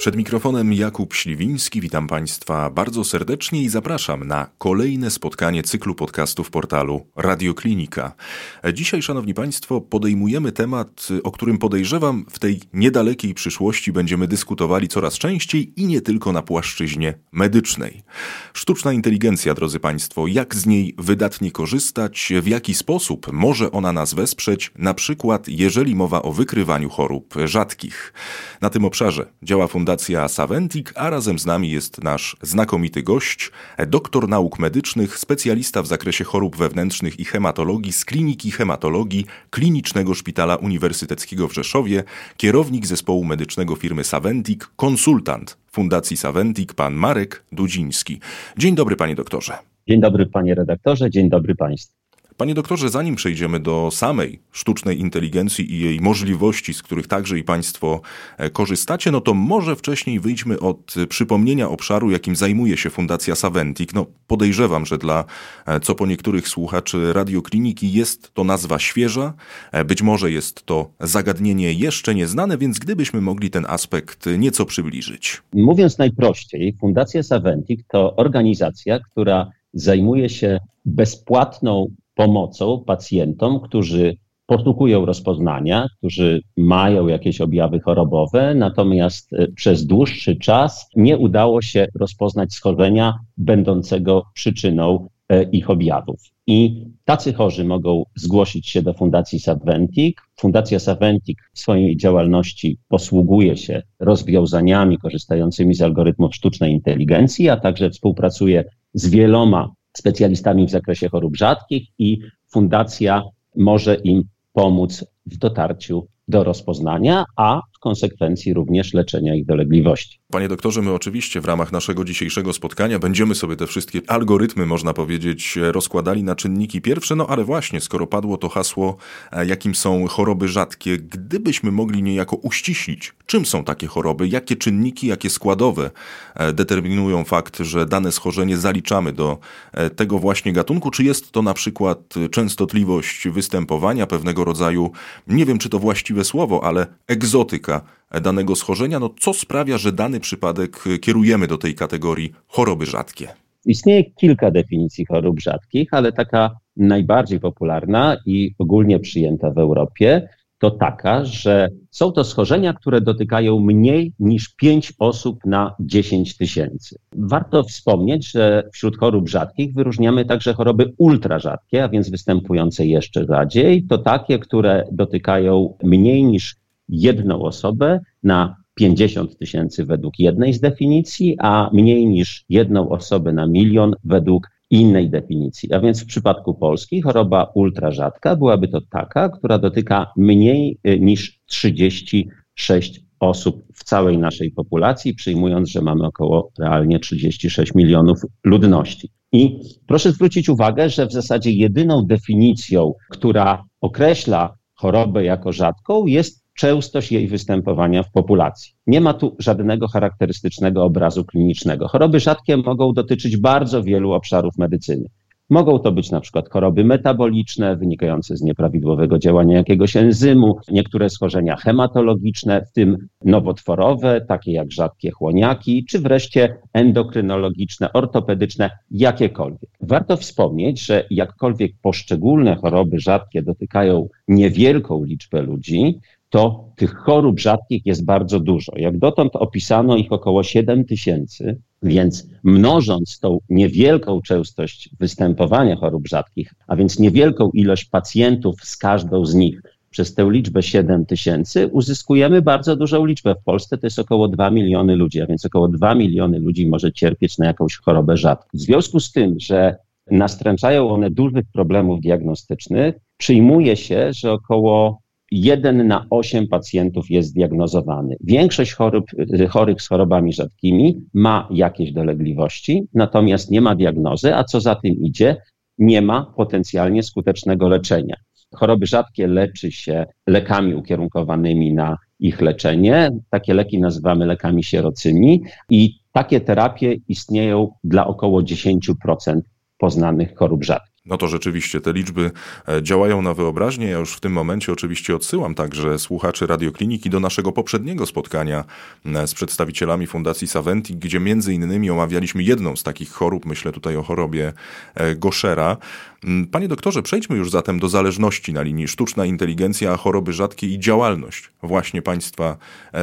Przed mikrofonem Jakub Śliwiński, witam Państwa bardzo serdecznie i zapraszam na kolejne spotkanie cyklu podcastów portalu Radioklinika. Dzisiaj, Szanowni Państwo, podejmujemy temat, o którym podejrzewam w tej niedalekiej przyszłości będziemy dyskutowali coraz częściej i nie tylko na płaszczyźnie medycznej. Sztuczna inteligencja, drodzy Państwo, jak z niej wydatnie korzystać, w jaki sposób może ona nas wesprzeć, na przykład jeżeli mowa o wykrywaniu chorób rzadkich. Na tym obszarze działa Fundacja Fundacja Saventik, a razem z nami jest nasz znakomity gość, doktor nauk medycznych, specjalista w zakresie chorób wewnętrznych i hematologii z Kliniki Hematologii Klinicznego Szpitala Uniwersyteckiego w Rzeszowie, kierownik zespołu medycznego firmy Saventik, konsultant Fundacji Saventik, pan Marek Dudziński. Dzień dobry, panie doktorze. Dzień dobry, panie redaktorze, dzień dobry państwu. Panie doktorze, zanim przejdziemy do samej sztucznej inteligencji i jej możliwości, z których także i Państwo e, korzystacie, no to może wcześniej wyjdźmy od przypomnienia obszaru, jakim zajmuje się Fundacja Saventik. No podejrzewam, że dla e, co po niektórych słuchaczy radiokliniki jest to nazwa świeża, e, być może jest to zagadnienie jeszcze nieznane, więc gdybyśmy mogli ten aspekt nieco przybliżyć. Mówiąc najprościej, Fundacja Saventik to organizacja, która zajmuje się bezpłatną pomocą pacjentom, którzy poszukują rozpoznania, którzy mają jakieś objawy chorobowe, natomiast e, przez dłuższy czas nie udało się rozpoznać schorzenia będącego przyczyną e, ich objawów. I tacy chorzy mogą zgłosić się do Fundacji Saventic. Fundacja Saventic w swojej działalności posługuje się rozwiązaniami korzystającymi z algorytmów sztucznej inteligencji, a także współpracuje z wieloma specjalistami w zakresie chorób rzadkich i fundacja może im pomóc w dotarciu do rozpoznania, a konsekwencji również leczenia ich dolegliwości. Panie doktorze, my oczywiście w ramach naszego dzisiejszego spotkania będziemy sobie te wszystkie algorytmy, można powiedzieć, rozkładali na czynniki pierwsze, no ale właśnie, skoro padło to hasło, e, jakim są choroby rzadkie, gdybyśmy mogli niejako uściślić, czym są takie choroby, jakie czynniki, jakie składowe e, determinują fakt, że dane schorzenie zaliczamy do e, tego właśnie gatunku, czy jest to na przykład częstotliwość występowania pewnego rodzaju, nie wiem czy to właściwe słowo, ale egzotyka danego schorzenia, no co sprawia, że dany przypadek kierujemy do tej kategorii choroby rzadkie? Istnieje kilka definicji chorób rzadkich, ale taka najbardziej popularna i ogólnie przyjęta w Europie to taka, że są to schorzenia, które dotykają mniej niż 5 osób na 10 tysięcy. Warto wspomnieć, że wśród chorób rzadkich wyróżniamy także choroby ultrarzadkie, a więc występujące jeszcze rzadziej. To takie, które dotykają mniej niż jedną osobę na 50 tysięcy według jednej z definicji, a mniej niż jedną osobę na milion według innej definicji. A więc w przypadku Polski choroba ultrarzadka byłaby to taka, która dotyka mniej y, niż 36 osób w całej naszej populacji, przyjmując, że mamy około realnie 36 milionów ludności. I proszę zwrócić uwagę, że w zasadzie jedyną definicją, która określa chorobę jako rzadką, jest częstość jej występowania w populacji. Nie ma tu żadnego charakterystycznego obrazu klinicznego. Choroby rzadkie mogą dotyczyć bardzo wielu obszarów medycyny. Mogą to być na przykład choroby metaboliczne wynikające z nieprawidłowego działania jakiegoś enzymu, niektóre schorzenia hematologiczne, w tym nowotworowe, takie jak rzadkie chłoniaki, czy wreszcie endokrynologiczne, ortopedyczne, jakiekolwiek. Warto wspomnieć, że jakkolwiek poszczególne choroby rzadkie dotykają niewielką liczbę ludzi, to tych chorób rzadkich jest bardzo dużo. Jak dotąd opisano ich około 7 tysięcy, więc mnożąc tą niewielką częstość występowania chorób rzadkich, a więc niewielką ilość pacjentów z każdą z nich przez tę liczbę 7 tysięcy, uzyskujemy bardzo dużą liczbę. W Polsce to jest około 2 miliony ludzi, a więc około 2 miliony ludzi może cierpieć na jakąś chorobę rzadką. W związku z tym, że nastręczają one dużych problemów diagnostycznych, przyjmuje się, że około jeden na osiem pacjentów jest diagnozowany. Większość chorób, chorych z chorobami rzadkimi ma jakieś dolegliwości, natomiast nie ma diagnozy, a co za tym idzie, nie ma potencjalnie skutecznego leczenia. Choroby rzadkie leczy się lekami ukierunkowanymi na ich leczenie. Takie leki nazywamy lekami sierocymi i takie terapie istnieją dla około 10% poznanych chorób rzadkich. No to rzeczywiście te liczby e, działają na wyobraźnię. Ja już w tym momencie oczywiście odsyłam także słuchaczy Radiokliniki do naszego poprzedniego spotkania z przedstawicielami Fundacji Saventik, gdzie między innymi omawialiśmy jedną z takich chorób, myślę tutaj o chorobie e, Goszera. Mm, panie doktorze, przejdźmy już zatem do zależności na linii sztuczna inteligencja, choroby rzadkie i działalność właśnie Państwa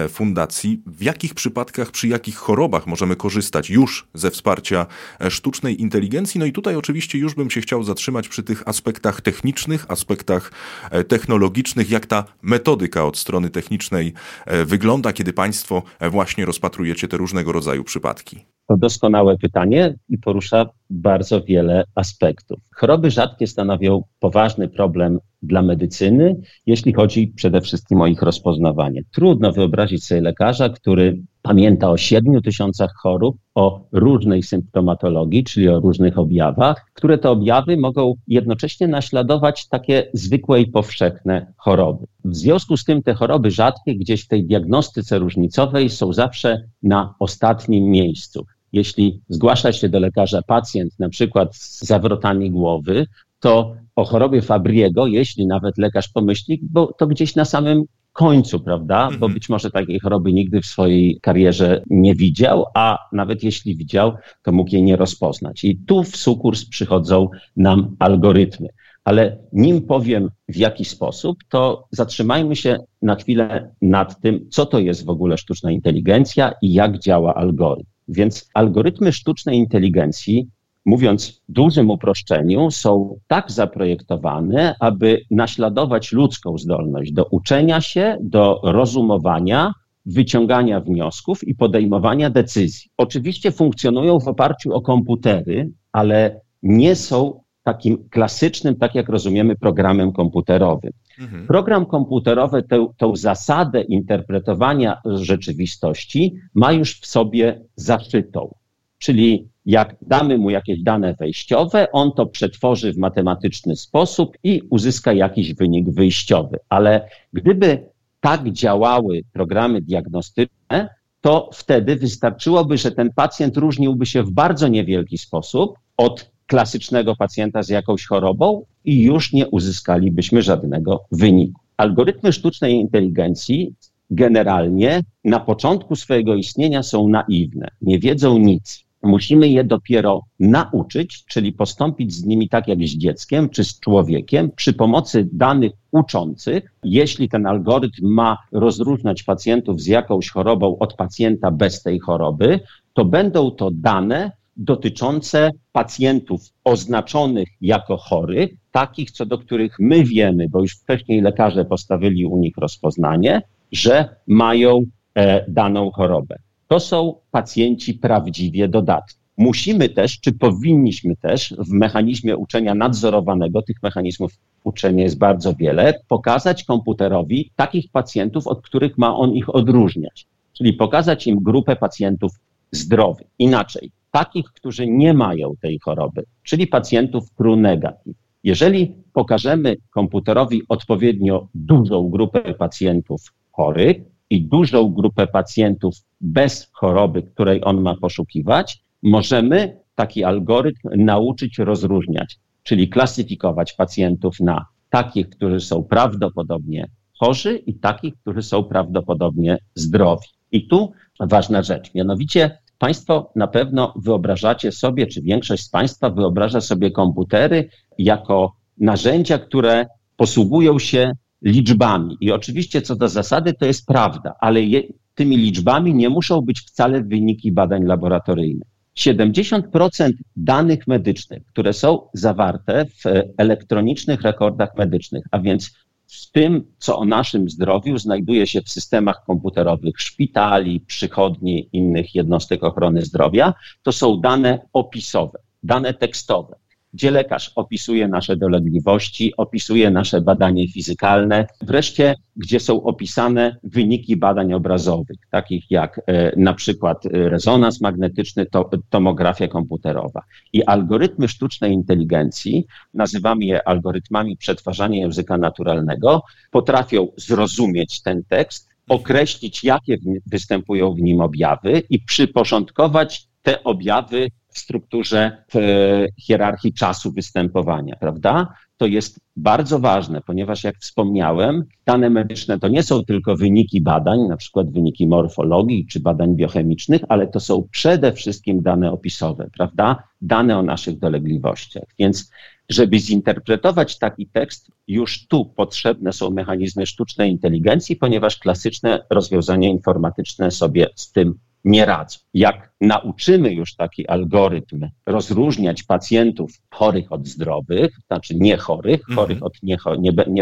fundacji. W jakich przypadkach, przy jakich chorobach możemy korzystać już ze wsparcia sztucznej inteligencji? No i tutaj oczywiście już bym się chciał zatrzymać przy tych aspektach technicznych, aspektach e, technologicznych, jak ta metodyka od strony technicznej e, wygląda, kiedy Państwo e, właśnie rozpatrujecie te różnego rodzaju przypadki. To doskonałe pytanie i porusza bardzo wiele aspektów. Choroby rzadkie stanowią poważny problem dla medycyny, jeśli chodzi przede wszystkim o ich rozpoznawanie. Trudno wyobrazić sobie lekarza, który pamięta o 7 tysiącach chorób, o różnej symptomatologii, czyli o różnych objawach, które te objawy mogą jednocześnie naśladować takie zwykłe i powszechne choroby. W związku z tym te choroby rzadkie gdzieś w tej diagnostyce różnicowej są zawsze na ostatnim miejscu. Jeśli zgłasza się do lekarza pacjent na przykład z zawrotami głowy, to o chorobie Fabriego, jeśli nawet lekarz pomyśli, bo to gdzieś na samym końcu, prawda? Bo mhm. być może takiej choroby nigdy w swojej karierze nie widział, a nawet jeśli widział, to mógł jej nie rozpoznać. I tu w sukurs przychodzą nam algorytmy. Ale nim powiem w jaki sposób, to zatrzymajmy się na chwilę nad tym, co to jest w ogóle sztuczna inteligencja i jak działa algorytm. Więc algorytmy sztucznej inteligencji mówiąc w dużym uproszczeniu, są tak zaprojektowane, aby naśladować ludzką zdolność do uczenia się, do rozumowania, wyciągania wniosków i podejmowania decyzji. Oczywiście funkcjonują w oparciu o komputery, ale nie są takim klasycznym, tak jak rozumiemy, programem komputerowym. Mhm. Program komputerowy tę, tę zasadę interpretowania rzeczywistości ma już w sobie zaszytą. Czyli jak damy mu jakieś dane wejściowe, on to przetworzy w matematyczny sposób i uzyska jakiś wynik wyjściowy. Ale gdyby tak działały programy diagnostyczne, to wtedy wystarczyłoby, że ten pacjent różniłby się w bardzo niewielki sposób od klasycznego pacjenta z jakąś chorobą i już nie uzyskalibyśmy żadnego wyniku. Algorytmy sztucznej inteligencji generalnie na początku swojego istnienia są naiwne, nie wiedzą nic. Musimy je dopiero nauczyć, czyli postąpić z nimi tak jak z dzieckiem czy z człowiekiem przy pomocy danych uczących. Jeśli ten algorytm ma rozróżniać pacjentów z jakąś chorobą od pacjenta bez tej choroby, to będą to dane dotyczące pacjentów oznaczonych jako chorych, takich co do których my wiemy, bo już wcześniej lekarze postawili u nich rozpoznanie, że mają e, daną chorobę to są pacjenci prawdziwie dodatni. Musimy też, czy powinniśmy też w mechanizmie uczenia nadzorowanego, tych mechanizmów uczenia jest bardzo wiele, pokazać komputerowi takich pacjentów, od których ma on ich odróżniać. Czyli pokazać im grupę pacjentów zdrowych. Inaczej, takich, którzy nie mają tej choroby, czyli pacjentów true negative. Jeżeli pokażemy komputerowi odpowiednio dużą grupę pacjentów chorych, i dużą grupę pacjentów bez choroby, której on ma poszukiwać, możemy taki algorytm nauczyć rozróżniać, czyli klasyfikować pacjentów na takich, którzy są prawdopodobnie chorzy i takich, którzy są prawdopodobnie zdrowi. I tu ważna rzecz, mianowicie Państwo na pewno wyobrażacie sobie, czy większość z Państwa wyobraża sobie komputery jako narzędzia, które posługują się liczbami. I oczywiście co do zasady to jest prawda, ale je, tymi liczbami nie muszą być wcale wyniki badań laboratoryjnych. 70% danych medycznych, które są zawarte w elektronicznych rekordach medycznych, a więc w tym, co o naszym zdrowiu znajduje się w systemach komputerowych szpitali, przychodni, innych jednostek ochrony zdrowia, to są dane opisowe, dane tekstowe gdzie lekarz opisuje nasze dolegliwości, opisuje nasze badanie fizykalne, wreszcie gdzie są opisane wyniki badań obrazowych, takich jak e, na przykład e, rezonans magnetyczny, to, tomografia komputerowa. I algorytmy sztucznej inteligencji, nazywamy je algorytmami przetwarzania języka naturalnego, potrafią zrozumieć ten tekst, określić, jakie występują w nim objawy i przyporządkować te objawy strukturze, w hierarchii czasu występowania, prawda? To jest bardzo ważne, ponieważ jak wspomniałem, dane medyczne to nie są tylko wyniki badań, na przykład wyniki morfologii czy badań biochemicznych, ale to są przede wszystkim dane opisowe, prawda? Dane o naszych dolegliwościach. Więc żeby zinterpretować taki tekst, już tu potrzebne są mechanizmy sztucznej inteligencji, ponieważ klasyczne rozwiązania informatyczne sobie z tym nie radzą. Jak nauczymy już taki algorytm rozróżniać pacjentów chorych od zdrowych, znaczy niechorych, mhm. chorych od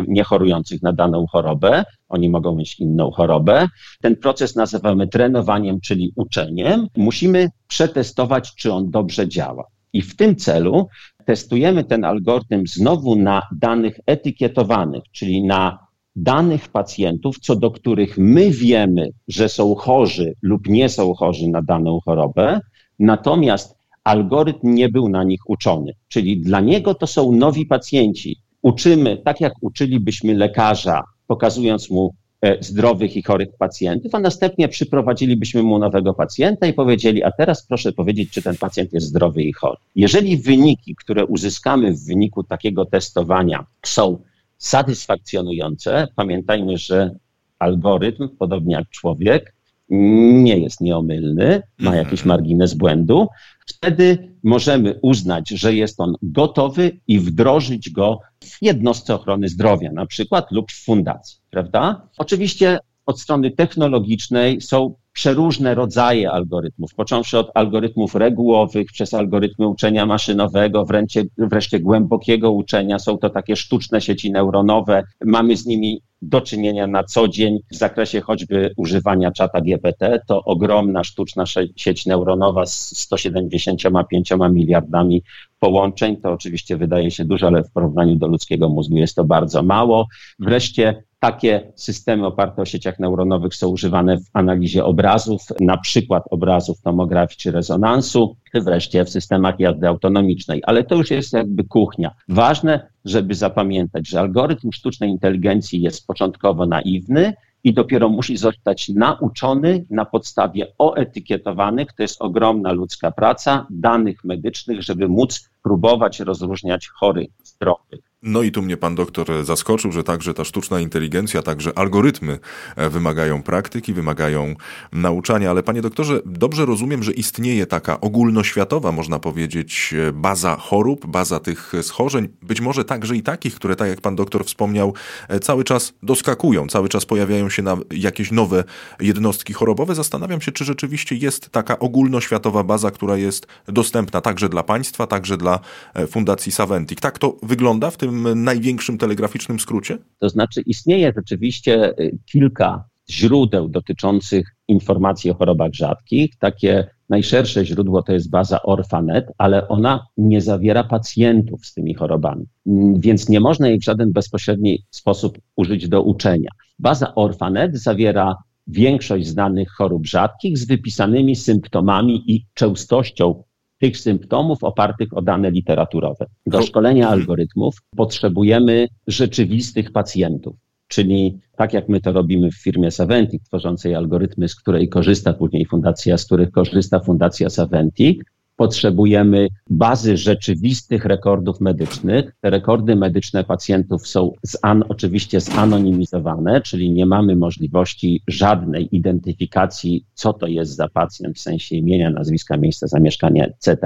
niechorujących nie, nie na daną chorobę, oni mogą mieć inną chorobę, ten proces nazywamy trenowaniem, czyli uczeniem, musimy przetestować, czy on dobrze działa. I w tym celu testujemy ten algorytm znowu na danych etykietowanych, czyli na danych pacjentów, co do których my wiemy, że są chorzy lub nie są chorzy na daną chorobę, natomiast algorytm nie był na nich uczony. Czyli dla niego to są nowi pacjenci. Uczymy, tak jak uczylibyśmy lekarza, pokazując mu e, zdrowych i chorych pacjentów, a następnie przyprowadzilibyśmy mu nowego pacjenta i powiedzieli, a teraz proszę powiedzieć, czy ten pacjent jest zdrowy i chory. Jeżeli wyniki, które uzyskamy w wyniku takiego testowania są satysfakcjonujące. Pamiętajmy, że algorytm, podobnie jak człowiek, nie jest nieomylny, ma mhm. jakiś margines błędu. Wtedy możemy uznać, że jest on gotowy i wdrożyć go w jednostce ochrony zdrowia, na przykład, lub w fundacji, prawda? Oczywiście od strony technologicznej są przeróżne rodzaje algorytmów, począwszy od algorytmów regułowych, przez algorytmy uczenia maszynowego, wręcie, wreszcie głębokiego uczenia. Są to takie sztuczne sieci neuronowe. Mamy z nimi do czynienia na co dzień w zakresie choćby używania czata GPT. To ogromna sztuczna sieć neuronowa z 175 miliardami połączeń. To oczywiście wydaje się dużo, ale w porównaniu do ludzkiego mózgu jest to bardzo mało. Wreszcie takie systemy oparte o sieciach neuronowych są używane w analizie obrazów, na przykład obrazów tomografii czy rezonansu, wreszcie w systemach jazdy autonomicznej. Ale to już jest jakby kuchnia. Ważne, żeby zapamiętać, że algorytm sztucznej inteligencji jest początkowo naiwny, i dopiero musi zostać nauczony na podstawie oetykietowanych, to jest ogromna ludzka praca, danych medycznych, żeby móc próbować rozróżniać chorych, zdrowych. No i tu mnie pan doktor zaskoczył, że także ta sztuczna inteligencja, także algorytmy e, wymagają praktyki, wymagają nauczania, ale panie doktorze, dobrze rozumiem, że istnieje taka ogólnoświatowa, można powiedzieć, e, baza chorób, baza tych schorzeń, być może także i takich, które, tak jak pan doktor wspomniał, e, cały czas doskakują, cały czas pojawiają się na jakieś nowe jednostki chorobowe. Zastanawiam się, czy rzeczywiście jest taka ogólnoświatowa baza, która jest dostępna także dla państwa, także dla Fundacji Saventic. Tak to wygląda w tym największym telegraficznym skrócie? To znaczy, istnieje rzeczywiście y, kilka źródeł dotyczących informacji o chorobach rzadkich. Takie najszersze źródło to jest baza Orfanet, ale ona nie zawiera pacjentów z tymi chorobami, mm, więc nie można jej w żaden bezpośredni sposób użyć do uczenia. Baza Orfanet zawiera większość znanych chorób rzadkich z wypisanymi symptomami i częstością tych symptomów opartych o dane literaturowe. Do szkolenia algorytmów potrzebujemy rzeczywistych pacjentów. Czyli tak jak my to robimy w firmie Saventic, tworzącej algorytmy, z której korzysta później fundacja, z których korzysta fundacja Saventic, potrzebujemy bazy rzeczywistych rekordów medycznych. Te rekordy medyczne pacjentów są zan, oczywiście zanonimizowane, czyli nie mamy możliwości żadnej identyfikacji, co to jest za pacjent w sensie imienia, nazwiska, miejsca zamieszkania, etc.,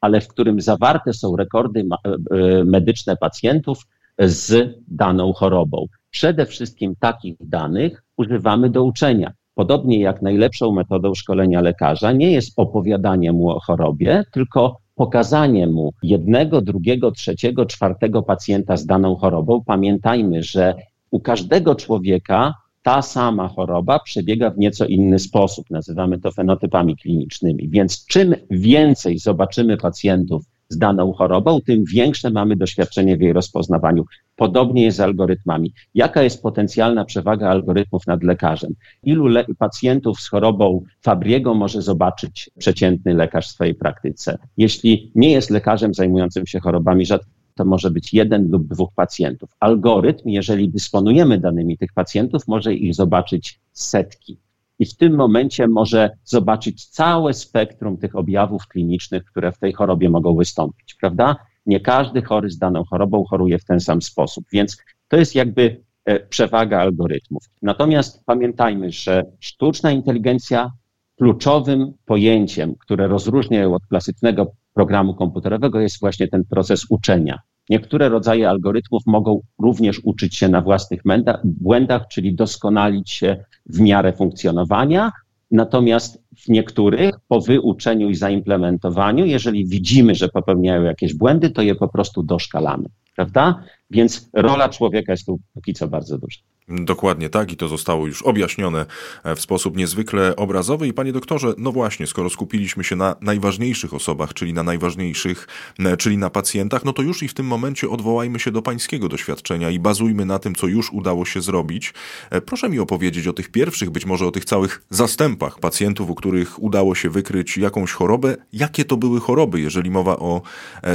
ale w którym zawarte są rekordy e, e, medyczne pacjentów z daną chorobą. Przede wszystkim takich danych używamy do uczenia. Podobnie jak najlepszą metodą szkolenia lekarza nie jest opowiadanie mu o chorobie, tylko pokazanie mu jednego, drugiego, trzeciego, czwartego pacjenta z daną chorobą. Pamiętajmy, że u każdego człowieka ta sama choroba przebiega w nieco inny sposób. Nazywamy to fenotypami klinicznymi. Więc czym więcej zobaczymy pacjentów z daną chorobą, tym większe mamy doświadczenie w jej rozpoznawaniu. Podobnie jest z algorytmami. Jaka jest potencjalna przewaga algorytmów nad lekarzem? Ilu le pacjentów z chorobą Fabriego może zobaczyć przeciętny lekarz w swojej praktyce? Jeśli nie jest lekarzem zajmującym się chorobami rzadkimi, to może być jeden lub dwóch pacjentów. Algorytm, jeżeli dysponujemy danymi tych pacjentów, może ich zobaczyć setki. I w tym momencie może zobaczyć całe spektrum tych objawów klinicznych, które w tej chorobie mogą wystąpić, prawda? Nie każdy chory z daną chorobą choruje w ten sam sposób, więc to jest jakby e, przewaga algorytmów. Natomiast pamiętajmy, że sztuczna inteligencja kluczowym pojęciem, które rozróżnia ją od klasycznego programu komputerowego, jest właśnie ten proces uczenia. Niektóre rodzaje algorytmów mogą również uczyć się na własnych błędach, czyli doskonalić się w miarę funkcjonowania, Natomiast w niektórych po wyuczeniu i zaimplementowaniu, jeżeli widzimy, że popełniają jakieś błędy, to je po prostu doszkalamy, prawda? Więc rola człowieka jest tu póki co bardzo duża. Dokładnie tak i to zostało już objaśnione e, w sposób niezwykle obrazowy. I panie doktorze, no właśnie, skoro skupiliśmy się na najważniejszych osobach, czyli na najważniejszych, e, czyli na pacjentach, no to już i w tym momencie odwołajmy się do pańskiego doświadczenia i bazujmy na tym, co już udało się zrobić. E, proszę mi opowiedzieć o tych pierwszych, być może o tych całych zastępach pacjentów, u których udało się wykryć jakąś chorobę. Jakie to były choroby, jeżeli mowa o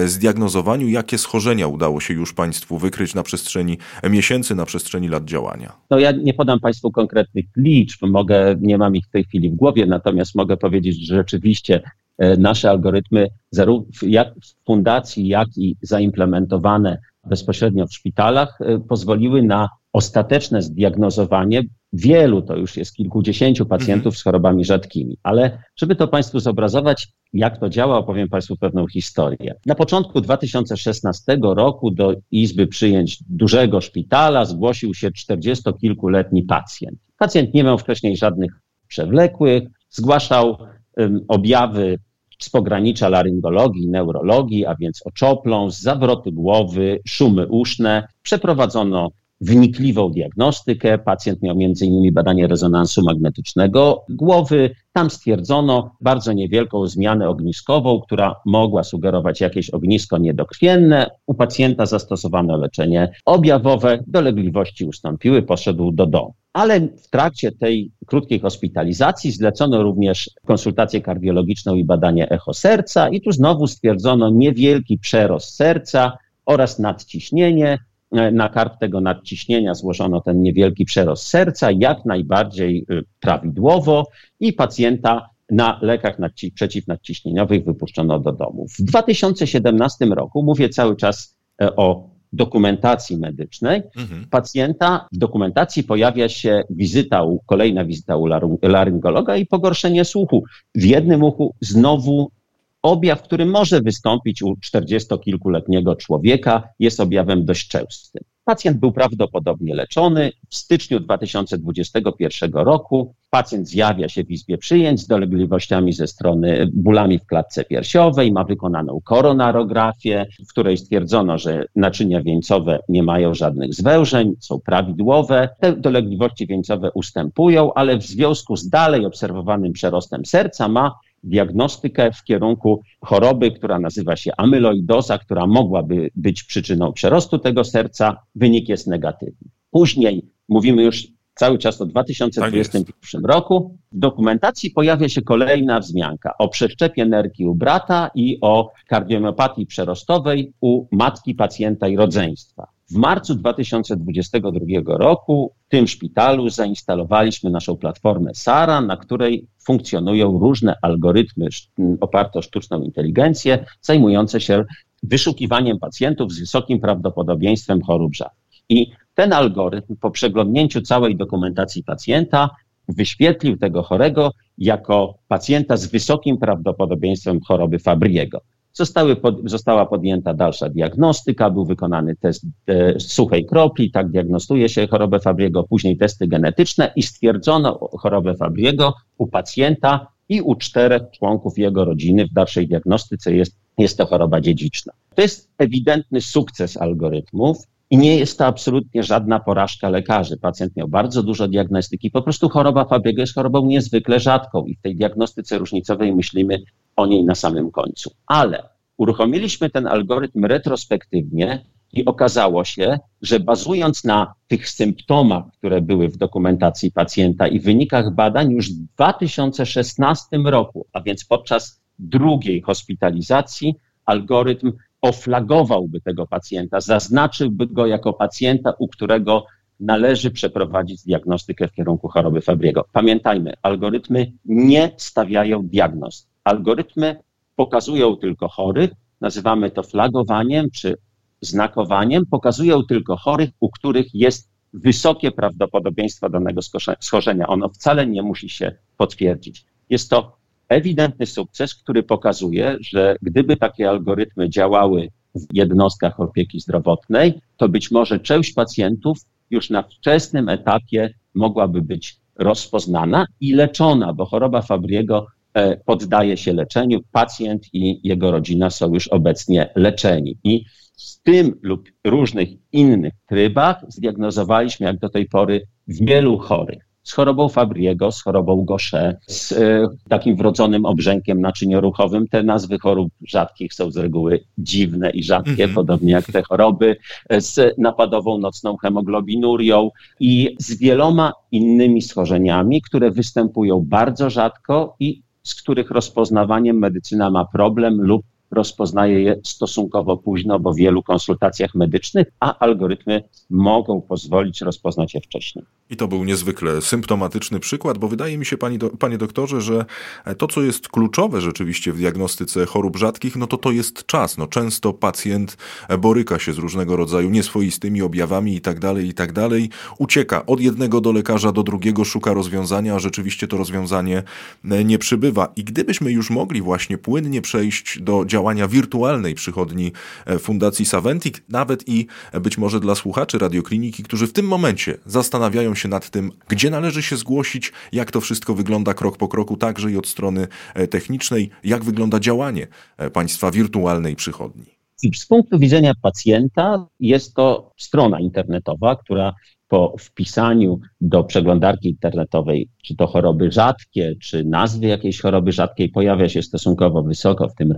zdiagnozowaniu, jakie schorzenia udało się już państwu wykryć na przestrzeni miesięcy, na przestrzeni lat działania? No ja nie podam Państwu konkretnych liczb, mogę, nie mam ich w tej chwili w głowie, natomiast mogę powiedzieć, że rzeczywiście e, nasze algorytmy, zarówno jak w fundacji, jak i zaimplementowane bezpośrednio w szpitalach, e, pozwoliły na ostateczne zdiagnozowanie wielu, to już jest kilkudziesięciu pacjentów z chorobami rzadkimi. Ale żeby to Państwu zobrazować, jak to działa, opowiem Państwu pewną historię. Na początku 2016 roku do Izby Przyjęć dużego szpitala zgłosił się czterdziestokilkuletni pacjent. Pacjent nie miał wcześniej żadnych przewlekłych, zgłaszał um, objawy z pogranicza laryngologii, neurologii, a więc oczopląs, zawroty głowy, szumy uszne. Przeprowadzono wnikliwą diagnostykę. Pacjent miał m.in. badanie rezonansu magnetycznego głowy. Tam stwierdzono bardzo niewielką zmianę ogniskową, która mogła sugerować jakieś ognisko niedokrwienne. U pacjenta zastosowano leczenie objawowe, dolegliwości ustąpiły, poszedł do domu. Ale w trakcie tej krótkiej hospitalizacji zlecono również konsultację kardiologiczną i badanie echo serca i tu znowu stwierdzono niewielki przerost serca oraz nadciśnienie. E, na karp tego nadciśnienia złożono ten niewielki przerost serca, jak najbardziej y, prawidłowo i pacjenta na lekach nadci- przeciwnadciśnieniowych wypuszczono do domu. W 2017 roku, mówię cały czas e, o dokumentacji medycznej, mhm. pacjenta w dokumentacji pojawia się wizyta, u, kolejna wizyta u laryngologa i pogorszenie słuchu. W jednym uchu znowu objaw, który może wystąpić u 40-kilkuletniego człowieka, jest objawem dość częstym. Pacjent był prawdopodobnie leczony. W styczniu 2021 roku pacjent zjawia się w izbie przyjęć z dolegliwościami ze strony bólami w klatce piersiowej, ma wykonaną koronarografię, w której stwierdzono, że naczynia wieńcowe nie mają żadnych zwężeń, są prawidłowe. Te dolegliwości wieńcowe ustępują, ale w związku z dalej obserwowanym przerostem serca ma diagnostykę w kierunku choroby, która nazywa się amyloidoza, która mogłaby być przyczyną przerostu tego serca. Wynik jest negatywny. Później mówimy już cały czas o 2021 tak roku. W dokumentacji pojawia się kolejna wzmianka o przeszczepie nerki u brata i o kardiomiopatii przerostowej u matki pacjenta i rodzeństwa. W marcu 2022 roku w tym szpitalu zainstalowaliśmy naszą platformę SARA, na której funkcjonują różne algorytmy oparte o sztuczną inteligencję, zajmujące się wyszukiwaniem pacjentów z wysokim prawdopodobieństwem chorób rzadkich. I ten algorytm po przeglądnięciu całej dokumentacji pacjenta wyświetlił tego chorego jako pacjenta z wysokim prawdopodobieństwem choroby Fabriego. Zostały pod, została podjęta dalsza diagnostyka, był wykonany test e, suchej kropli, tak diagnostuje się chorobę Fabriego, później testy genetyczne i stwierdzono chorobę Fabriego u pacjenta i u czterech członków jego rodziny. W dalszej diagnostyce jest, jest to choroba dziedziczna. To jest ewidentny sukces algorytmów. I nie jest to absolutnie żadna porażka lekarzy. Pacjent miał bardzo dużo diagnostyki. Po prostu choroba Fabriego jest chorobą niezwykle rzadką i w tej diagnostyce różnicowej myślimy o niej na samym końcu. Ale uruchomiliśmy ten algorytm retrospektywnie i okazało się, że bazując na tych symptomach, które były w dokumentacji pacjenta i wynikach badań już w 2016 roku, a więc podczas drugiej hospitalizacji, algorytm oflagowałby tego pacjenta, zaznaczyłby go jako pacjenta, u którego należy przeprowadzić diagnostykę w kierunku choroby Fabriego. Pamiętajmy, algorytmy nie stawiają diagnoz. Algorytmy pokazują tylko chorych, nazywamy to flagowaniem czy znakowaniem, pokazują tylko chorych, u których jest wysokie prawdopodobieństwo danego schorzenia. Ono wcale nie musi się potwierdzić. Jest to ewidentny sukces, który pokazuje, że gdyby takie algorytmy działały w jednostkach opieki zdrowotnej, to być może część pacjentów już na wczesnym etapie mogłaby być rozpoznana i leczona, bo choroba Fabriego poddaje się leczeniu. Pacjent i jego rodzina są już obecnie leczeni. I w tym lub różnych innych trybach zdiagnozowaliśmy jak do tej pory wielu chorych z chorobą Fabriego, z chorobą Gaucher, z e, takim wrodzonym obrzękiem naczynioruchowym. Te nazwy chorób rzadkich są z reguły dziwne i rzadkie, mm -hmm. podobnie jak te choroby, e, z napadową nocną hemoglobinurią i z wieloma innymi schorzeniami, które występują bardzo rzadko i z których rozpoznawaniem medycyna ma problem lub rozpoznaje je stosunkowo późno, bo w wielu konsultacjach medycznych, a algorytmy mogą pozwolić rozpoznać je wcześniej. I to był niezwykle symptomatyczny przykład, bo wydaje mi się, pani do, panie doktorze, że to, co jest kluczowe rzeczywiście w diagnostyce chorób rzadkich, no to to jest czas. No, często pacjent boryka się z różnego rodzaju nieswoistymi objawami i tak dalej, i tak dalej. Ucieka od jednego do lekarza, do drugiego, szuka rozwiązania, a rzeczywiście to rozwiązanie nie przybywa. I gdybyśmy już mogli właśnie płynnie przejść do działania wirtualnej przychodni e, Fundacji Saventic, nawet i być może dla słuchaczy radiokliniki, którzy w tym momencie zastanawiają się nad tym, gdzie należy się zgłosić, jak to wszystko wygląda krok po kroku, także i od strony e, technicznej, jak wygląda działanie e, państwa wirtualnej przychodni. Z punktu widzenia pacjenta jest to strona internetowa, która po wpisaniu do przeglądarki internetowej, czy to choroby rzadkie, czy nazwy jakiejś choroby rzadkiej, pojawia się stosunkowo wysoko w tym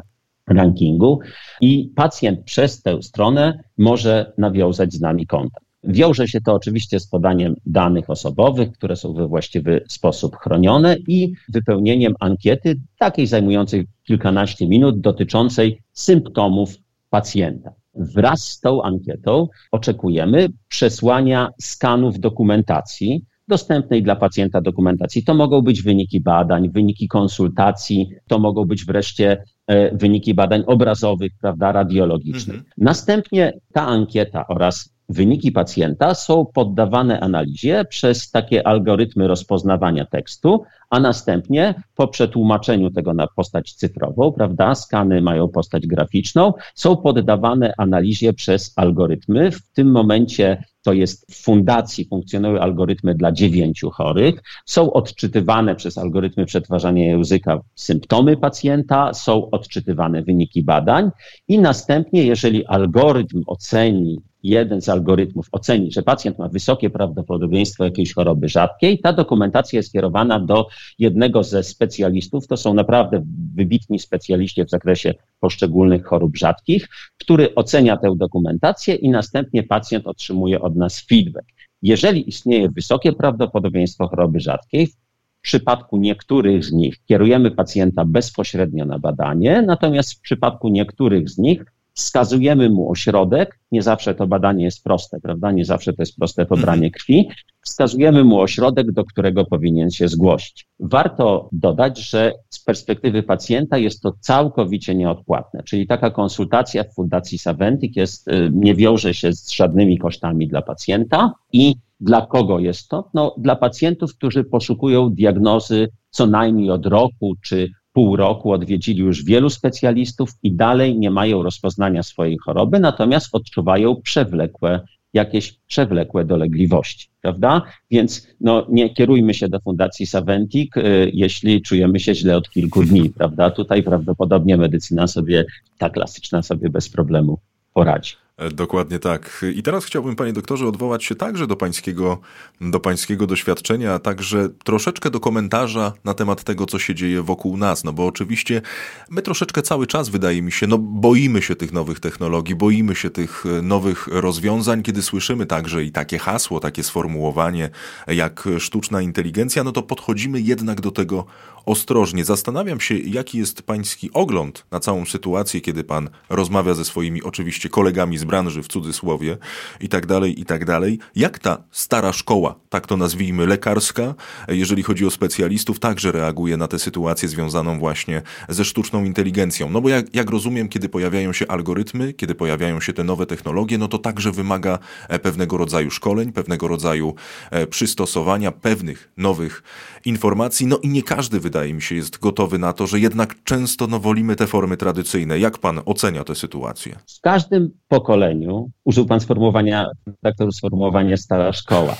rankingu i pacjent przez tę stronę może nawiązać z nami kontakt. Wiąże się to oczywiście z podaniem danych osobowych, które są we właściwy sposób chronione i wypełnieniem ankiety, takiej zajmującej kilkanaście minut, dotyczącej symptomów pacjenta. Wraz z tą ankietą oczekujemy przesłania skanów dokumentacji, dostępnej dla pacjenta dokumentacji. To mogą być wyniki badań, wyniki konsultacji, to mogą być wreszcie e, wyniki badań obrazowych, prawda, radiologicznych. Mhm. Następnie ta ankieta oraz wyniki pacjenta są poddawane analizie przez takie algorytmy rozpoznawania tekstu, a następnie po przetłumaczeniu tego na postać cyfrową, prawda, skany mają postać graficzną, są poddawane analizie przez algorytmy. W tym momencie to jest w fundacji funkcjonują algorytmy dla dziewięciu chorych, są odczytywane przez algorytmy przetwarzania języka symptomy pacjenta, są odczytywane wyniki badań i następnie, jeżeli algorytm oceni jeden z algorytmów oceni, że pacjent ma wysokie prawdopodobieństwo jakiejś choroby rzadkiej, ta dokumentacja jest kierowana do jednego ze specjalistów, to są naprawdę wybitni specjaliści w zakresie poszczególnych chorób rzadkich, który ocenia tę dokumentację i następnie pacjent otrzymuje od nas feedback. Jeżeli istnieje wysokie prawdopodobieństwo choroby rzadkiej, w przypadku niektórych z nich kierujemy pacjenta bezpośrednio na badanie, natomiast w przypadku niektórych z nich wskazujemy mu ośrodek, nie zawsze to badanie jest proste, prawda? Nie zawsze to jest proste pobranie mhm. krwi. Wskazujemy mu ośrodek, do którego powinien się zgłosić. Warto dodać, że z perspektywy pacjenta jest to całkowicie nieodpłatne, czyli taka konsultacja w Fundacji Saventic jest, y, nie wiąże się z żadnymi kosztami dla pacjenta i dla kogo jest to? No, dla pacjentów, którzy poszukują diagnozy co najmniej od roku czy pół roku odwiedzili już wielu specjalistów i dalej nie mają rozpoznania swojej choroby, natomiast odczuwają przewlekłe jakieś przewlekłe dolegliwości, prawda? Więc no, nie kierujmy się do Fundacji Saventic, y, jeśli czujemy się źle od kilku dni, prawda? Tutaj prawdopodobnie medycyna sobie, ta klasyczna sobie bez problemu poradzi. E, dokładnie tak. I teraz chciałbym, panie doktorze, odwołać się także do pańskiego, do pańskiego doświadczenia, a także troszeczkę do komentarza na temat tego, co się dzieje wokół nas. No bo oczywiście my troszeczkę cały czas, wydaje mi się, no boimy się tych nowych technologii, boimy się tych e, nowych rozwiązań, kiedy słyszymy także i takie hasło, takie sformułowanie jak sztuczna inteligencja, no to podchodzimy jednak do tego ostrożnie. Zastanawiam się, jaki jest pański ogląd na całą sytuację, kiedy pan rozmawia ze swoimi oczywiście kolegami z branży w cudzysłowie i tak dalej, i tak dalej. Jak ta stara szkoła, tak to nazwijmy, lekarska, jeżeli chodzi o specjalistów, także reaguje na tę sytuację związaną właśnie ze sztuczną inteligencją? No bo jak, jak rozumiem, kiedy pojawiają się algorytmy, kiedy pojawiają się te nowe technologie, no to także wymaga e, pewnego rodzaju szkoleń, pewnego rodzaju e, przystosowania, pewnych nowych informacji. No i nie każdy, wydaje mi się, jest gotowy na to, że jednak często no, wolimy te formy tradycyjne. Jak pan ocenia tę sytuację? W każdym pokoleniu, użył pan sformułowania, doktor sformułowania stara szkoła.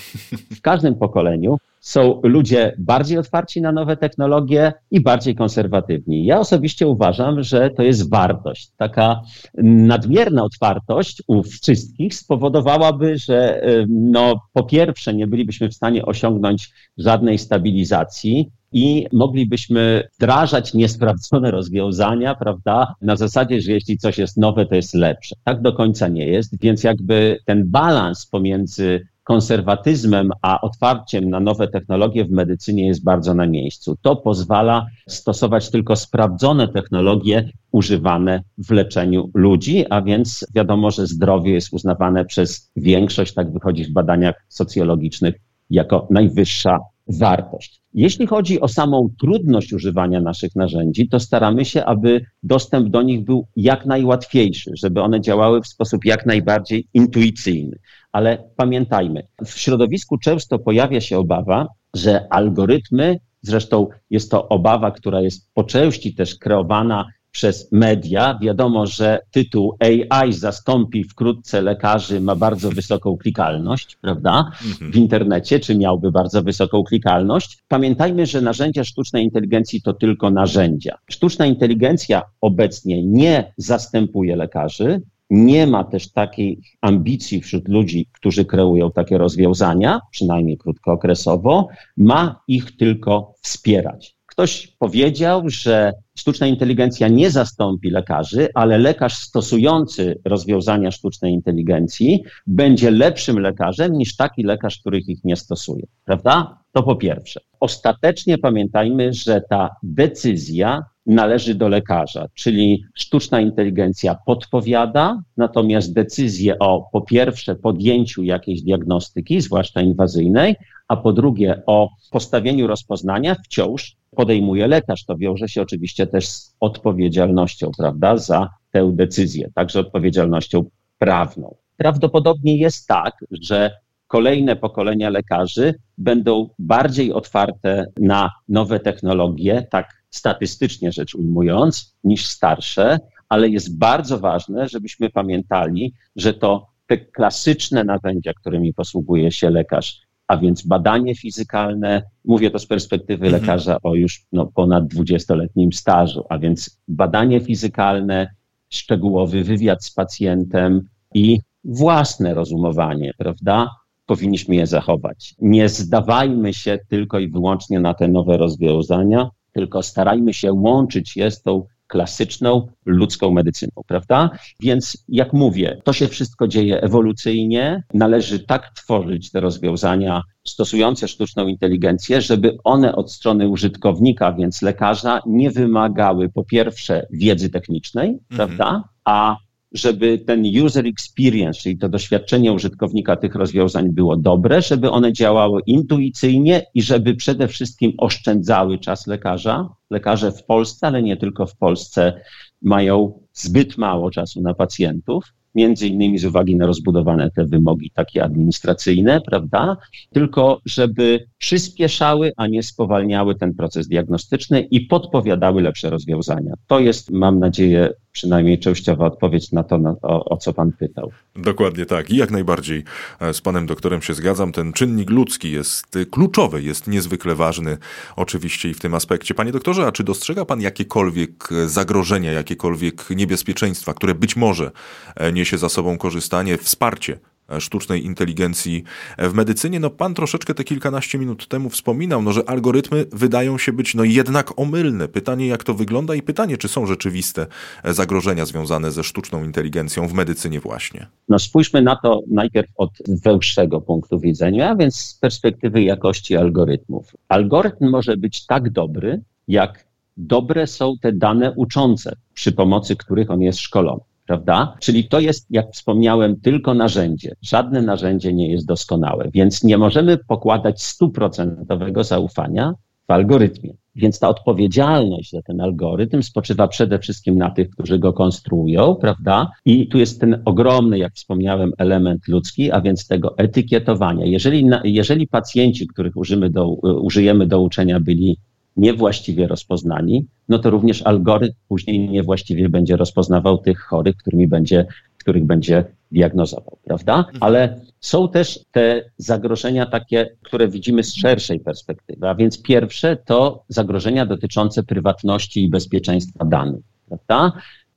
W każdym pokoleniu są ludzie bardziej otwarci na nowe technologie i bardziej konserwatywni. Ja osobiście uważam, że to jest wartość. Taka nadmierna otwartość u wszystkich spowodowałaby, że no, po pierwsze nie bylibyśmy w stanie osiągnąć żadnej stabilizacji, i moglibyśmy wdrażać niesprawdzone rozwiązania, prawda, na zasadzie, że jeśli coś jest nowe, to jest lepsze. Tak do końca nie jest, więc jakby ten balans pomiędzy konserwatyzmem, a otwarciem na nowe technologie w medycynie jest bardzo na miejscu. To pozwala stosować tylko sprawdzone technologie używane w leczeniu ludzi, a więc wiadomo, że zdrowie jest uznawane przez większość, tak wychodzi w badaniach socjologicznych, jako najwyższa wartość. Jeśli chodzi o samą trudność używania naszych narzędzi, to staramy się, aby dostęp do nich był jak najłatwiejszy, żeby one działały w sposób jak najbardziej intuicyjny. Ale pamiętajmy, w środowisku często pojawia się obawa, że algorytmy, zresztą jest to obawa, która jest po części też kreowana przez media. Wiadomo, że tytuł AI zastąpi wkrótce lekarzy ma bardzo wysoką klikalność, prawda? W internecie, czy miałby bardzo wysoką klikalność. Pamiętajmy, że narzędzia sztucznej inteligencji to tylko narzędzia. Sztuczna inteligencja obecnie nie zastępuje lekarzy, nie ma też takiej ambicji wśród ludzi, którzy kreują takie rozwiązania, przynajmniej krótkookresowo, ma ich tylko wspierać. Ktoś powiedział, że sztuczna inteligencja nie zastąpi lekarzy, ale lekarz stosujący rozwiązania sztucznej inteligencji będzie lepszym lekarzem niż taki lekarz, który ich nie stosuje. Prawda? To po pierwsze. Ostatecznie pamiętajmy, że ta decyzja należy do lekarza, czyli sztuczna inteligencja podpowiada, natomiast decyzję o po pierwsze podjęciu jakiejś diagnostyki, zwłaszcza inwazyjnej, a po drugie o postawieniu rozpoznania wciąż podejmuje lekarz. To wiąże się oczywiście też z odpowiedzialnością, prawda, za tę decyzję, także odpowiedzialnością prawną. Prawdopodobnie jest tak, że kolejne pokolenia lekarzy będą bardziej otwarte na nowe technologie, tak statystycznie rzecz ujmując, niż starsze, ale jest bardzo ważne, żebyśmy pamiętali, że to te klasyczne narzędzia, którymi posługuje się lekarz, a więc badanie fizykalne, mówię to z perspektywy mhm. lekarza o już no, ponad 20-letnim stażu, a więc badanie fizykalne, szczegółowy wywiad z pacjentem i własne rozumowanie, prawda? Powinniśmy je zachować. Nie zdawajmy się tylko i wyłącznie na te nowe rozwiązania, tylko starajmy się łączyć je z tą klasyczną ludzką medycyną, prawda? Więc jak mówię, to się wszystko dzieje ewolucyjnie. Należy tak tworzyć te rozwiązania stosujące sztuczną inteligencję, żeby one od strony użytkownika, więc lekarza, nie wymagały po pierwsze wiedzy technicznej, mhm. prawda? A żeby ten user experience, czyli to doświadczenie użytkownika tych rozwiązań było dobre, żeby one działały intuicyjnie i żeby przede wszystkim oszczędzały czas lekarza. Lekarze w Polsce, ale nie tylko w Polsce, mają zbyt mało czasu na pacjentów między innymi z uwagi na rozbudowane te wymogi takie administracyjne, prawda? Tylko żeby przyspieszały, a nie spowalniały ten proces diagnostyczny i podpowiadały lepsze rozwiązania. To jest, mam nadzieję, przynajmniej częściowa odpowiedź na to, na, o, o, co pan pytał. Dokładnie tak. I jak najbardziej e, z panem doktorem się zgadzam. Ten czynnik ludzki jest kluczowy, jest niezwykle ważny oczywiście i w tym aspekcie. Panie doktorze, a czy dostrzega pan jakiekolwiek zagrożenia, jakiekolwiek niebezpieczeństwa, które być może e, niesie za sobą korzystanie, wsparcie sztucznej inteligencji w medycynie. No pan troszeczkę te kilkanaście minut temu wspominał, no, że algorytmy wydają się być no jednak omylne. Pytanie jak to wygląda i pytanie czy są rzeczywiste zagrożenia związane ze sztuczną inteligencją w medycynie właśnie. No spójrzmy na to najpierw od węższego punktu widzenia, a więc z perspektywy jakości algorytmów. Algorytm może być tak dobry, jak dobre są te dane uczące, przy pomocy których on jest szkolony. Prawda? Czyli to jest, jak wspomniałem, tylko narzędzie. Żadne narzędzie nie jest doskonałe, więc nie możemy pokładać stuprocentowego zaufania w algorytmie. Więc ta odpowiedzialność za ten algorytm spoczywa przede wszystkim na tych, którzy go konstruują, prawda? I tu jest ten ogromny, jak wspomniałem, element ludzki, a więc tego etykietowania. Jeżeli, jeżeli pacjenci, których użymy do, użyjemy do uczenia, byli niewłaściwie rozpoznani, no to również algorytm później niewłaściwie będzie rozpoznawał tych chorych, którymi będzie, których będzie diagnozował, prawda? Mhm. Ale są też te zagrożenia takie, które widzimy z szerszej perspektywy. A więc pierwsze to zagrożenia dotyczące prywatności i bezpieczeństwa danych, prawda?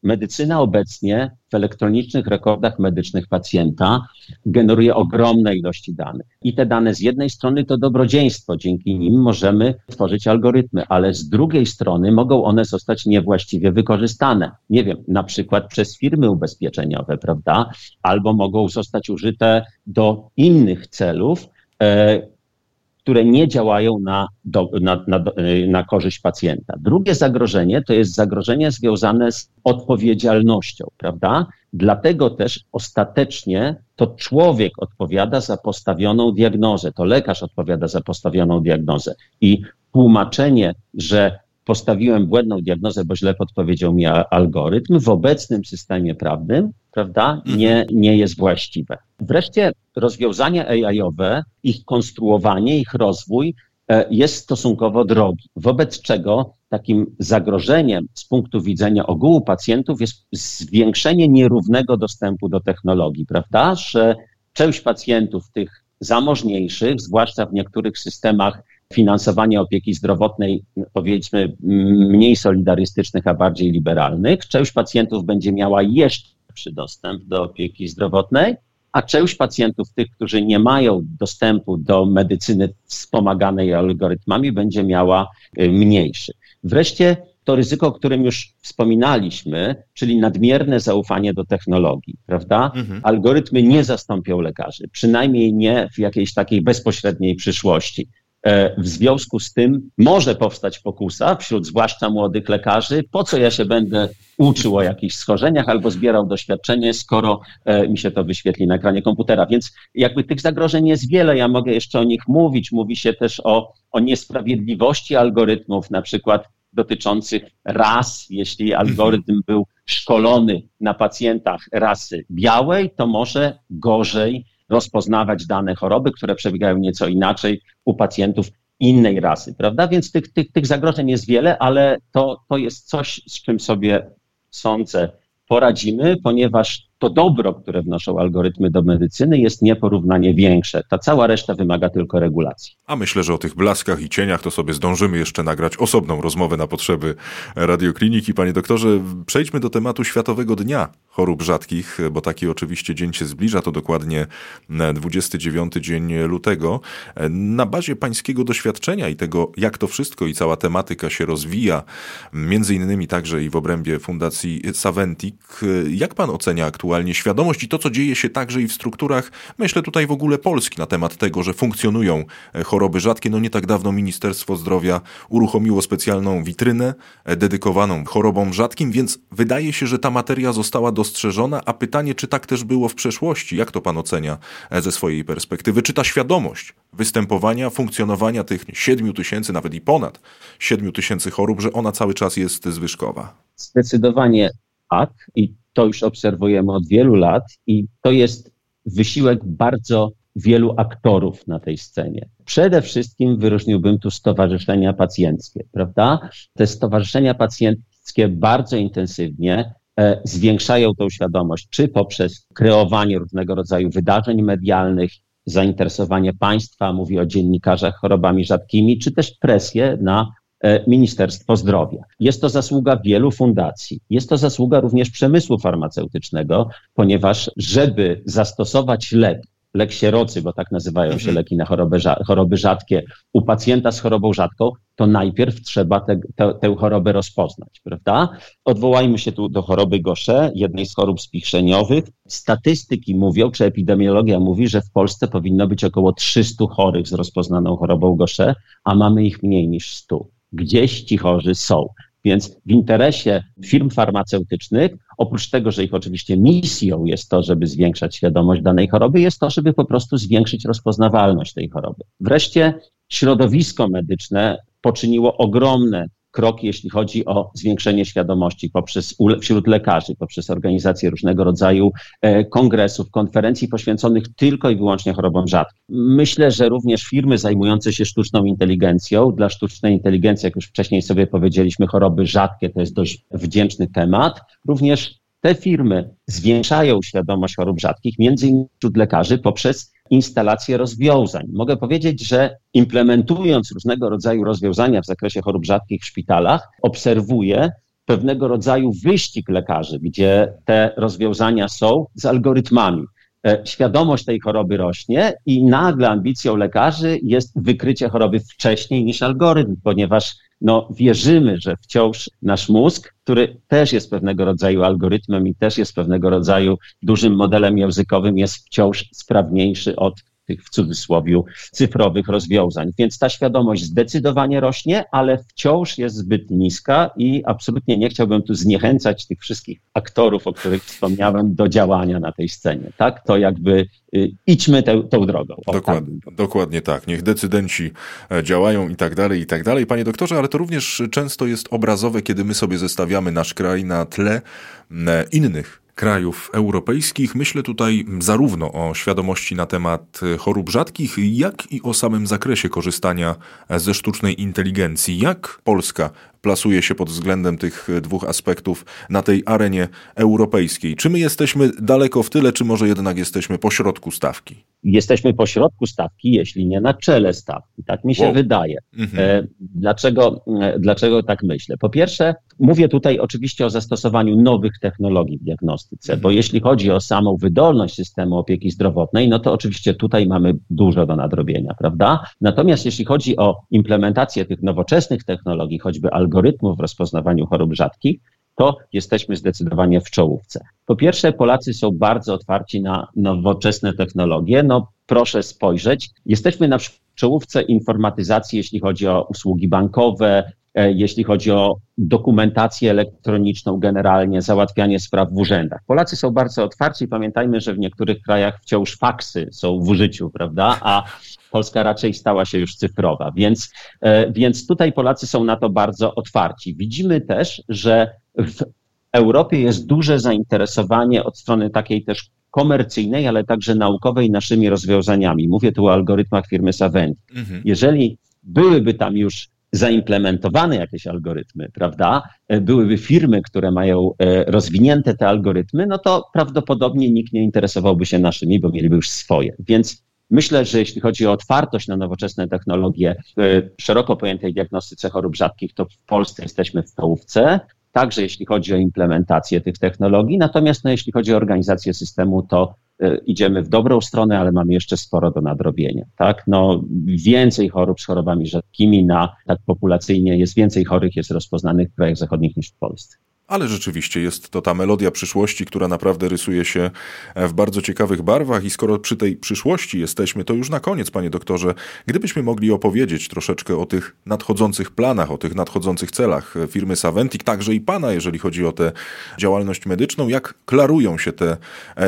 Medycyna obecnie w elektronicznych rekordach medycznych pacjenta generuje ogromne ilości danych. I te dane z jednej strony to dobrodziejstwo, dzięki nim możemy tworzyć algorytmy, ale z drugiej strony mogą one zostać niewłaściwie wykorzystane. Nie wiem, na przykład przez firmy ubezpieczeniowe, prawda? Albo mogą zostać użyte do innych celów, e, które nie działają na, do, na, na, na korzyść pacjenta. Drugie zagrożenie to jest zagrożenie związane z odpowiedzialnością, prawda? Dlatego też ostatecznie to człowiek odpowiada za postawioną diagnozę, to lekarz odpowiada za postawioną diagnozę. I tłumaczenie, że postawiłem błędną diagnozę, bo źle podpowiedział mi algorytm, w obecnym systemie prawnym, prawda, mhm. nie, nie jest właściwe. Wreszcie rozwiązania AI-owe, ich konstruowanie, ich rozwój e, jest stosunkowo drogi, wobec czego takim zagrożeniem z punktu widzenia ogółu pacjentów jest zwiększenie nierównego dostępu do technologii, prawda, że część pacjentów tych zamożniejszych, zwłaszcza w niektórych systemach finansowania opieki zdrowotnej, powiedzmy, mniej solidarystycznych, a bardziej liberalnych. Część pacjentów będzie miała jeszcze lepszy dostęp do opieki zdrowotnej, a część pacjentów, tych, którzy nie mają dostępu do medycyny wspomaganej algorytmami, będzie miała y, mniejszy. Wreszcie to ryzyko, o którym już wspominaliśmy, czyli nadmierne zaufanie do technologii, prawda? Mhm. Algorytmy nie zastąpią lekarzy, przynajmniej nie w jakiejś takiej bezpośredniej przyszłości. E, w związku z tym może powstać pokusa wśród zwłaszcza młodych lekarzy, po co ja się będę uczył o jakichś schorzeniach albo zbierał doświadczenie, skoro e, mi się to wyświetli na ekranie komputera. Więc jakby tych zagrożeń jest wiele, ja mogę jeszcze o nich mówić. Mówi się też o, o niesprawiedliwości algorytmów, na przykład dotyczących ras. Jeśli algorytm był szkolony na pacjentach rasy białej, to może gorzej rozpoznawać dane choroby, które przebiegają nieco inaczej u pacjentów innej rasy, prawda? Więc tych, tych, tych zagrożeń jest wiele, ale to, to jest coś, z czym sobie sądzę poradzimy, ponieważ to dobro, które wnoszą algorytmy do medycyny, jest nieporównanie większe. Ta cała reszta wymaga tylko regulacji. A myślę, że o tych blaskach i cieniach to sobie zdążymy jeszcze nagrać osobną rozmowę na potrzeby radiokliniki. Panie doktorze, przejdźmy do tematu Światowego Dnia Chorób Rzadkich, bo taki oczywiście dzień się zbliża, to dokładnie 29 dzień lutego. Na bazie pańskiego doświadczenia i tego, jak to wszystko i cała tematyka się rozwija, między innymi także i w obrębie Fundacji Saventic, jak pan ocenia aktualnie aktualnie świadomość i to, co dzieje się także i w strukturach, myślę tutaj w ogóle Polski na temat tego, że funkcjonują e, choroby rzadkie. No nie tak dawno Ministerstwo Zdrowia uruchomiło specjalną witrynę e, dedykowaną chorobom rzadkim, więc wydaje się, że ta materia została dostrzeżona, a pytanie, czy tak też było w przeszłości? Jak to pan ocenia e, ze swojej perspektywy? Czy ta świadomość występowania, funkcjonowania tych 7 tysięcy, nawet i ponad 7 tysięcy chorób, że ona cały czas jest zwyżkowa? Zdecydowanie tak i to już obserwujemy od wielu lat i to jest wysiłek bardzo wielu aktorów na tej scenie. Przede wszystkim wyróżniłbym tu stowarzyszenia pacjenckie, prawda? Te stowarzyszenia pacjenckie bardzo intensywnie e, zwiększają tą świadomość, czy poprzez kreowanie różnego rodzaju wydarzeń medialnych, zainteresowanie państwa, mówi o dziennikarzach chorobami rzadkimi, czy też presję na Ministerstwo Zdrowia. Jest to zasługa wielu fundacji. Jest to zasługa również przemysłu farmaceutycznego, ponieważ żeby zastosować lek, lek sierocy, bo tak nazywają się mhm. leki na choroby, choroby rzadkie, u pacjenta z chorobą rzadką, to najpierw trzeba te, te, tę chorobę rozpoznać, prawda? Odwołajmy się tu do choroby Gaucher, jednej z chorób spichrzeniowych. Statystyki mówią, czy epidemiologia mówi, że w Polsce powinno być około 300 chorych z rozpoznaną chorobą Gaucher, a mamy ich mniej niż 100 gdzieś ci chorzy są. Więc w interesie firm farmaceutycznych, oprócz tego, że ich oczywiście misją jest to, żeby zwiększać świadomość danej choroby, jest to, żeby po prostu zwiększyć rozpoznawalność tej choroby. Wreszcie środowisko medyczne poczyniło ogromne kroki, jeśli chodzi o zwiększenie świadomości poprzez, wśród lekarzy, poprzez organizację różnego rodzaju e, kongresów, konferencji poświęconych tylko i wyłącznie chorobom rzadkim. Myślę, że również firmy zajmujące się sztuczną inteligencją, dla sztucznej inteligencji, jak już wcześniej sobie powiedzieliśmy, choroby rzadkie to jest dość wdzięczny temat, również te firmy zwiększają świadomość chorób rzadkich, między innymi wśród lekarzy poprzez instalację rozwiązań. Mogę powiedzieć, że implementując różnego rodzaju rozwiązania w zakresie chorób rzadkich w szpitalach, obserwuję pewnego rodzaju wyścig lekarzy, gdzie te rozwiązania są z algorytmami. E, świadomość tej choroby rośnie i nagle ambicją lekarzy jest wykrycie choroby wcześniej niż algorytm, ponieważ no, wierzymy, że wciąż nasz mózg, który też jest pewnego rodzaju algorytmem i też jest pewnego rodzaju dużym modelem językowym, jest wciąż sprawniejszy od tych w cudzysłowie cyfrowych rozwiązań. Więc ta świadomość zdecydowanie rośnie, ale wciąż jest zbyt niska i absolutnie nie chciałbym tu zniechęcać tych wszystkich aktorów, o których wspomniałem, do działania na tej scenie. Tak? To jakby y, idźmy te, tą drogą. O, dokładnie, tak. dokładnie tak. Niech decydenci e, działają i tak dalej, i tak dalej. Panie doktorze, ale to również często jest obrazowe, kiedy my sobie zestawiamy nasz kraj na tle innych krajów europejskich. Myślę tutaj zarówno o świadomości na temat chorób rzadkich, jak i o samym zakresie korzystania ze sztucznej inteligencji. Jak Polska plasuje się pod względem tych dwóch aspektów na tej arenie europejskiej? Czy my jesteśmy daleko w tyle, czy może jednak jesteśmy po środku stawki? Jesteśmy po środku stawki, jeśli nie na czele stawki. Tak mi się wow. wydaje. Mhm. E, dlaczego, e, dlaczego tak myślę? Po pierwsze, mówię tutaj oczywiście o zastosowaniu nowych technologii w diagnostyce, mhm. bo jeśli chodzi o samą wydolność systemu opieki zdrowotnej, no to oczywiście tutaj mamy dużo do nadrobienia, prawda? Natomiast jeśli chodzi o implementację tych nowoczesnych technologii, choćby algorytmów, algorytmów w rozpoznawaniu chorób rzadkich, to jesteśmy zdecydowanie w czołówce. Po pierwsze, Polacy są bardzo otwarci na nowoczesne technologie. No proszę spojrzeć, jesteśmy na czołówce informatyzacji, jeśli chodzi o usługi bankowe, e, jeśli chodzi o dokumentację elektroniczną generalnie, załatwianie spraw w urzędach. Polacy są bardzo otwarci. Pamiętajmy, że w niektórych krajach wciąż faksy są w użyciu, prawda? A Polska raczej stała się już cyfrowa, więc, e, więc tutaj Polacy są na to bardzo otwarci. Widzimy też, że w Europie jest duże zainteresowanie od strony takiej też komercyjnej, ale także naukowej naszymi rozwiązaniami. Mówię tu o algorytmach firmy Savent. Mhm. Jeżeli byłyby tam już zaimplementowane jakieś algorytmy, prawda, e, byłyby firmy, które mają e, rozwinięte te algorytmy, no to prawdopodobnie nikt nie interesowałby się naszymi, bo mieliby już swoje. Więc Myślę, że jeśli chodzi o otwartość na nowoczesne technologie w szeroko pojętej diagnostyce chorób rzadkich, to w Polsce jesteśmy w czołówce, także jeśli chodzi o implementację tych technologii. Natomiast no, jeśli chodzi o organizację systemu, to y, idziemy w dobrą stronę, ale mamy jeszcze sporo do nadrobienia. Tak? No, więcej chorób z chorobami rzadkimi na tak populacyjnie jest więcej chorych jest rozpoznanych w krajach zachodnich niż w Polsce. Ale rzeczywiście jest to ta melodia przyszłości, która naprawdę rysuje się w bardzo ciekawych barwach i skoro przy tej przyszłości jesteśmy, to już na koniec, panie doktorze, gdybyśmy mogli opowiedzieć troszeczkę o tych nadchodzących planach, o tych nadchodzących celach firmy Saventic, także i pana, jeżeli chodzi o tę działalność medyczną, jak klarują się te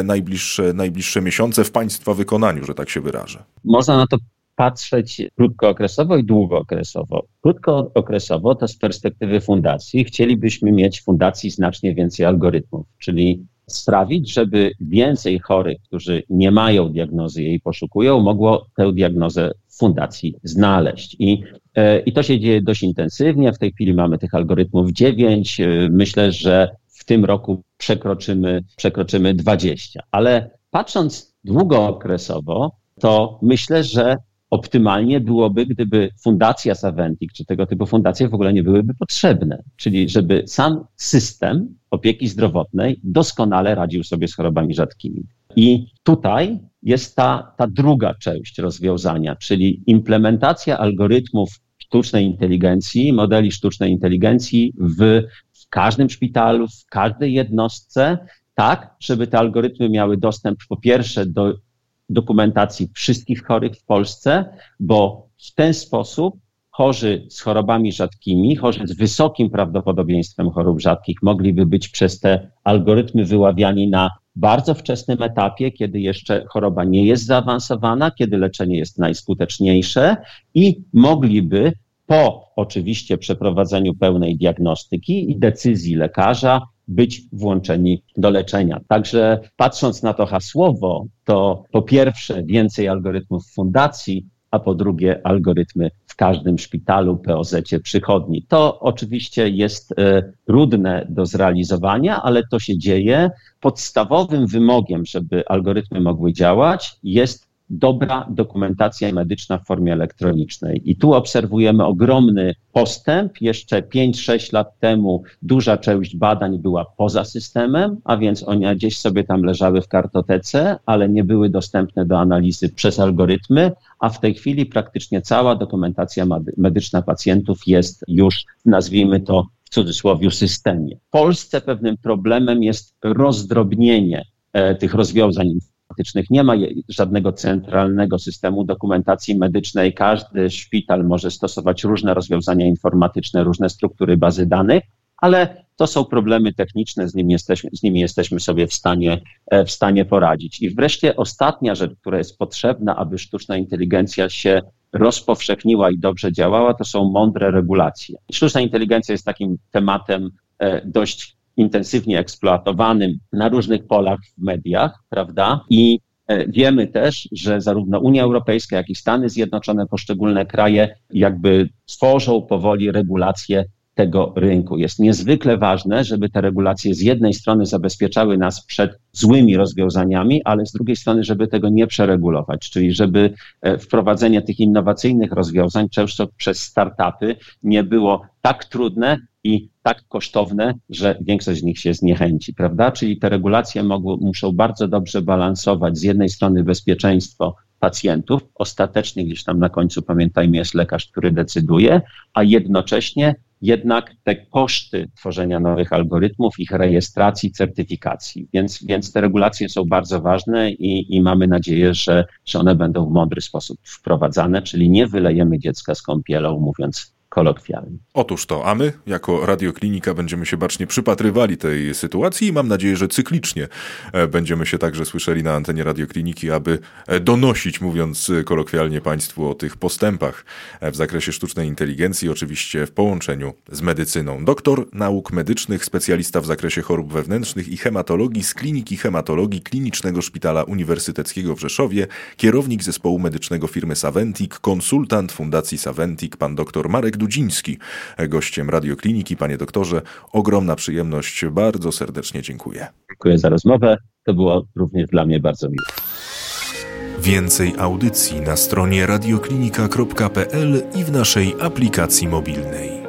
najbliższe, najbliższe miesiące w państwa wykonaniu, że tak się wyrażę? Można na to patrzeć krótkookresowo i długookresowo. Krótkookresowo to z perspektywy fundacji chcielibyśmy mieć fundacji znacznie więcej algorytmów, czyli sprawić, żeby więcej chorych, którzy nie mają diagnozy i jej poszukują, mogło tę diagnozę w fundacji znaleźć. I, e, I to się dzieje dość intensywnie. W tej chwili mamy tych algorytmów 9. E, myślę, że w tym roku przekroczymy, przekroczymy 20. Ale patrząc długookresowo, to myślę, że optymalnie byłoby, gdyby fundacja Saventic czy tego typu fundacje w ogóle nie byłyby potrzebne. Czyli żeby sam system opieki zdrowotnej doskonale radził sobie z chorobami rzadkimi. I tutaj jest ta, ta druga część rozwiązania, czyli implementacja algorytmów sztucznej inteligencji, modeli sztucznej inteligencji w, w każdym szpitalu, w każdej jednostce, tak, żeby te algorytmy miały dostęp po pierwsze do dokumentacji wszystkich chorych w Polsce, bo w ten sposób chorzy z chorobami rzadkimi, chorzy z wysokim prawdopodobieństwem chorób rzadkich mogliby być przez te algorytmy wyławiani na bardzo wczesnym etapie, kiedy jeszcze choroba nie jest zaawansowana, kiedy leczenie jest najskuteczniejsze i mogliby po oczywiście przeprowadzeniu pełnej diagnostyki i decyzji lekarza być włączeni do leczenia. Także patrząc na to hasłowo, to po pierwsze więcej algorytmów fundacji, a po drugie algorytmy w każdym szpitalu, POZ przychodni. To oczywiście jest e, trudne do zrealizowania, ale to się dzieje. Podstawowym wymogiem, żeby algorytmy mogły działać, jest dobra dokumentacja medyczna w formie elektronicznej. I tu obserwujemy ogromny postęp. Jeszcze 5-6 lat temu duża część badań była poza systemem, a więc one gdzieś sobie tam leżały w kartotece, ale nie były dostępne do analizy przez algorytmy, a w tej chwili praktycznie cała dokumentacja medyczna pacjentów jest już, nazwijmy to w cudzysłowie, systemie. W Polsce pewnym problemem jest rozdrobnienie e, tych rozwiązań Nie ma żadnego centralnego systemu dokumentacji medycznej. Każdy szpital może stosować różne rozwiązania informatyczne, różne struktury bazy danych, ale to są problemy techniczne, z nimi jesteśmy, z nimi jesteśmy sobie w stanie, e, w stanie poradzić. I wreszcie ostatnia rzecz, która jest potrzebna, aby sztuczna inteligencja się rozpowszechniła i dobrze działała, to są mądre regulacje. Sztuczna inteligencja jest takim tematem e, dość intensywnie eksploatowanym na różnych polach w mediach, prawda? I e, Wiemy też, że zarówno Unia Europejska, jak i Stany Zjednoczone, poszczególne kraje jakby tworzą powoli regulacje tego rynku. Jest niezwykle ważne, żeby te regulacje z jednej strony zabezpieczały nas przed złymi rozwiązaniami, ale z drugiej strony, żeby tego nie przeregulować, czyli żeby e, wprowadzenie tych innowacyjnych rozwiązań, często przez startupy, nie było tak trudne i tak kosztowne, że większość z nich się zniechęci, prawda? Czyli te regulacje mogą, muszą bardzo dobrze balansować z jednej strony bezpieczeństwo pacjentów, ostatecznie gdzieś tam na końcu, pamiętajmy, jest lekarz, który decyduje, a jednocześnie jednak te koszty tworzenia nowych algorytmów, ich rejestracji, certyfikacji. Więc, więc te regulacje są bardzo ważne i, i mamy nadzieję, że, że one będą w mądry sposób wprowadzane, czyli nie wylejemy dziecka z kąpielą, mówiąc Otóż to, a my jako Radioklinika będziemy się bacznie przypatrywali tej sytuacji i mam nadzieję, że cyklicznie e, będziemy się także słyszeli na antenie Radiokliniki, aby e, donosić, mówiąc kolokwialnie Państwu o tych postępach e, w zakresie sztucznej inteligencji, oczywiście w połączeniu z medycyną. Doktor nauk medycznych, specjalista w zakresie chorób wewnętrznych i hematologii z Kliniki Hematologii Klinicznego Szpitala Uniwersyteckiego w Rzeszowie, kierownik zespołu medycznego firmy Saventic, konsultant Fundacji Saventic, pan dr Marek Dudziński, gościem Radiokliniki. Panie doktorze, ogromna przyjemność, bardzo serdecznie dziękuję. Dziękuję za rozmowę, to było również dla mnie bardzo miłe. Więcej audycji na stronie radioklinika.pl i w naszej aplikacji mobilnej.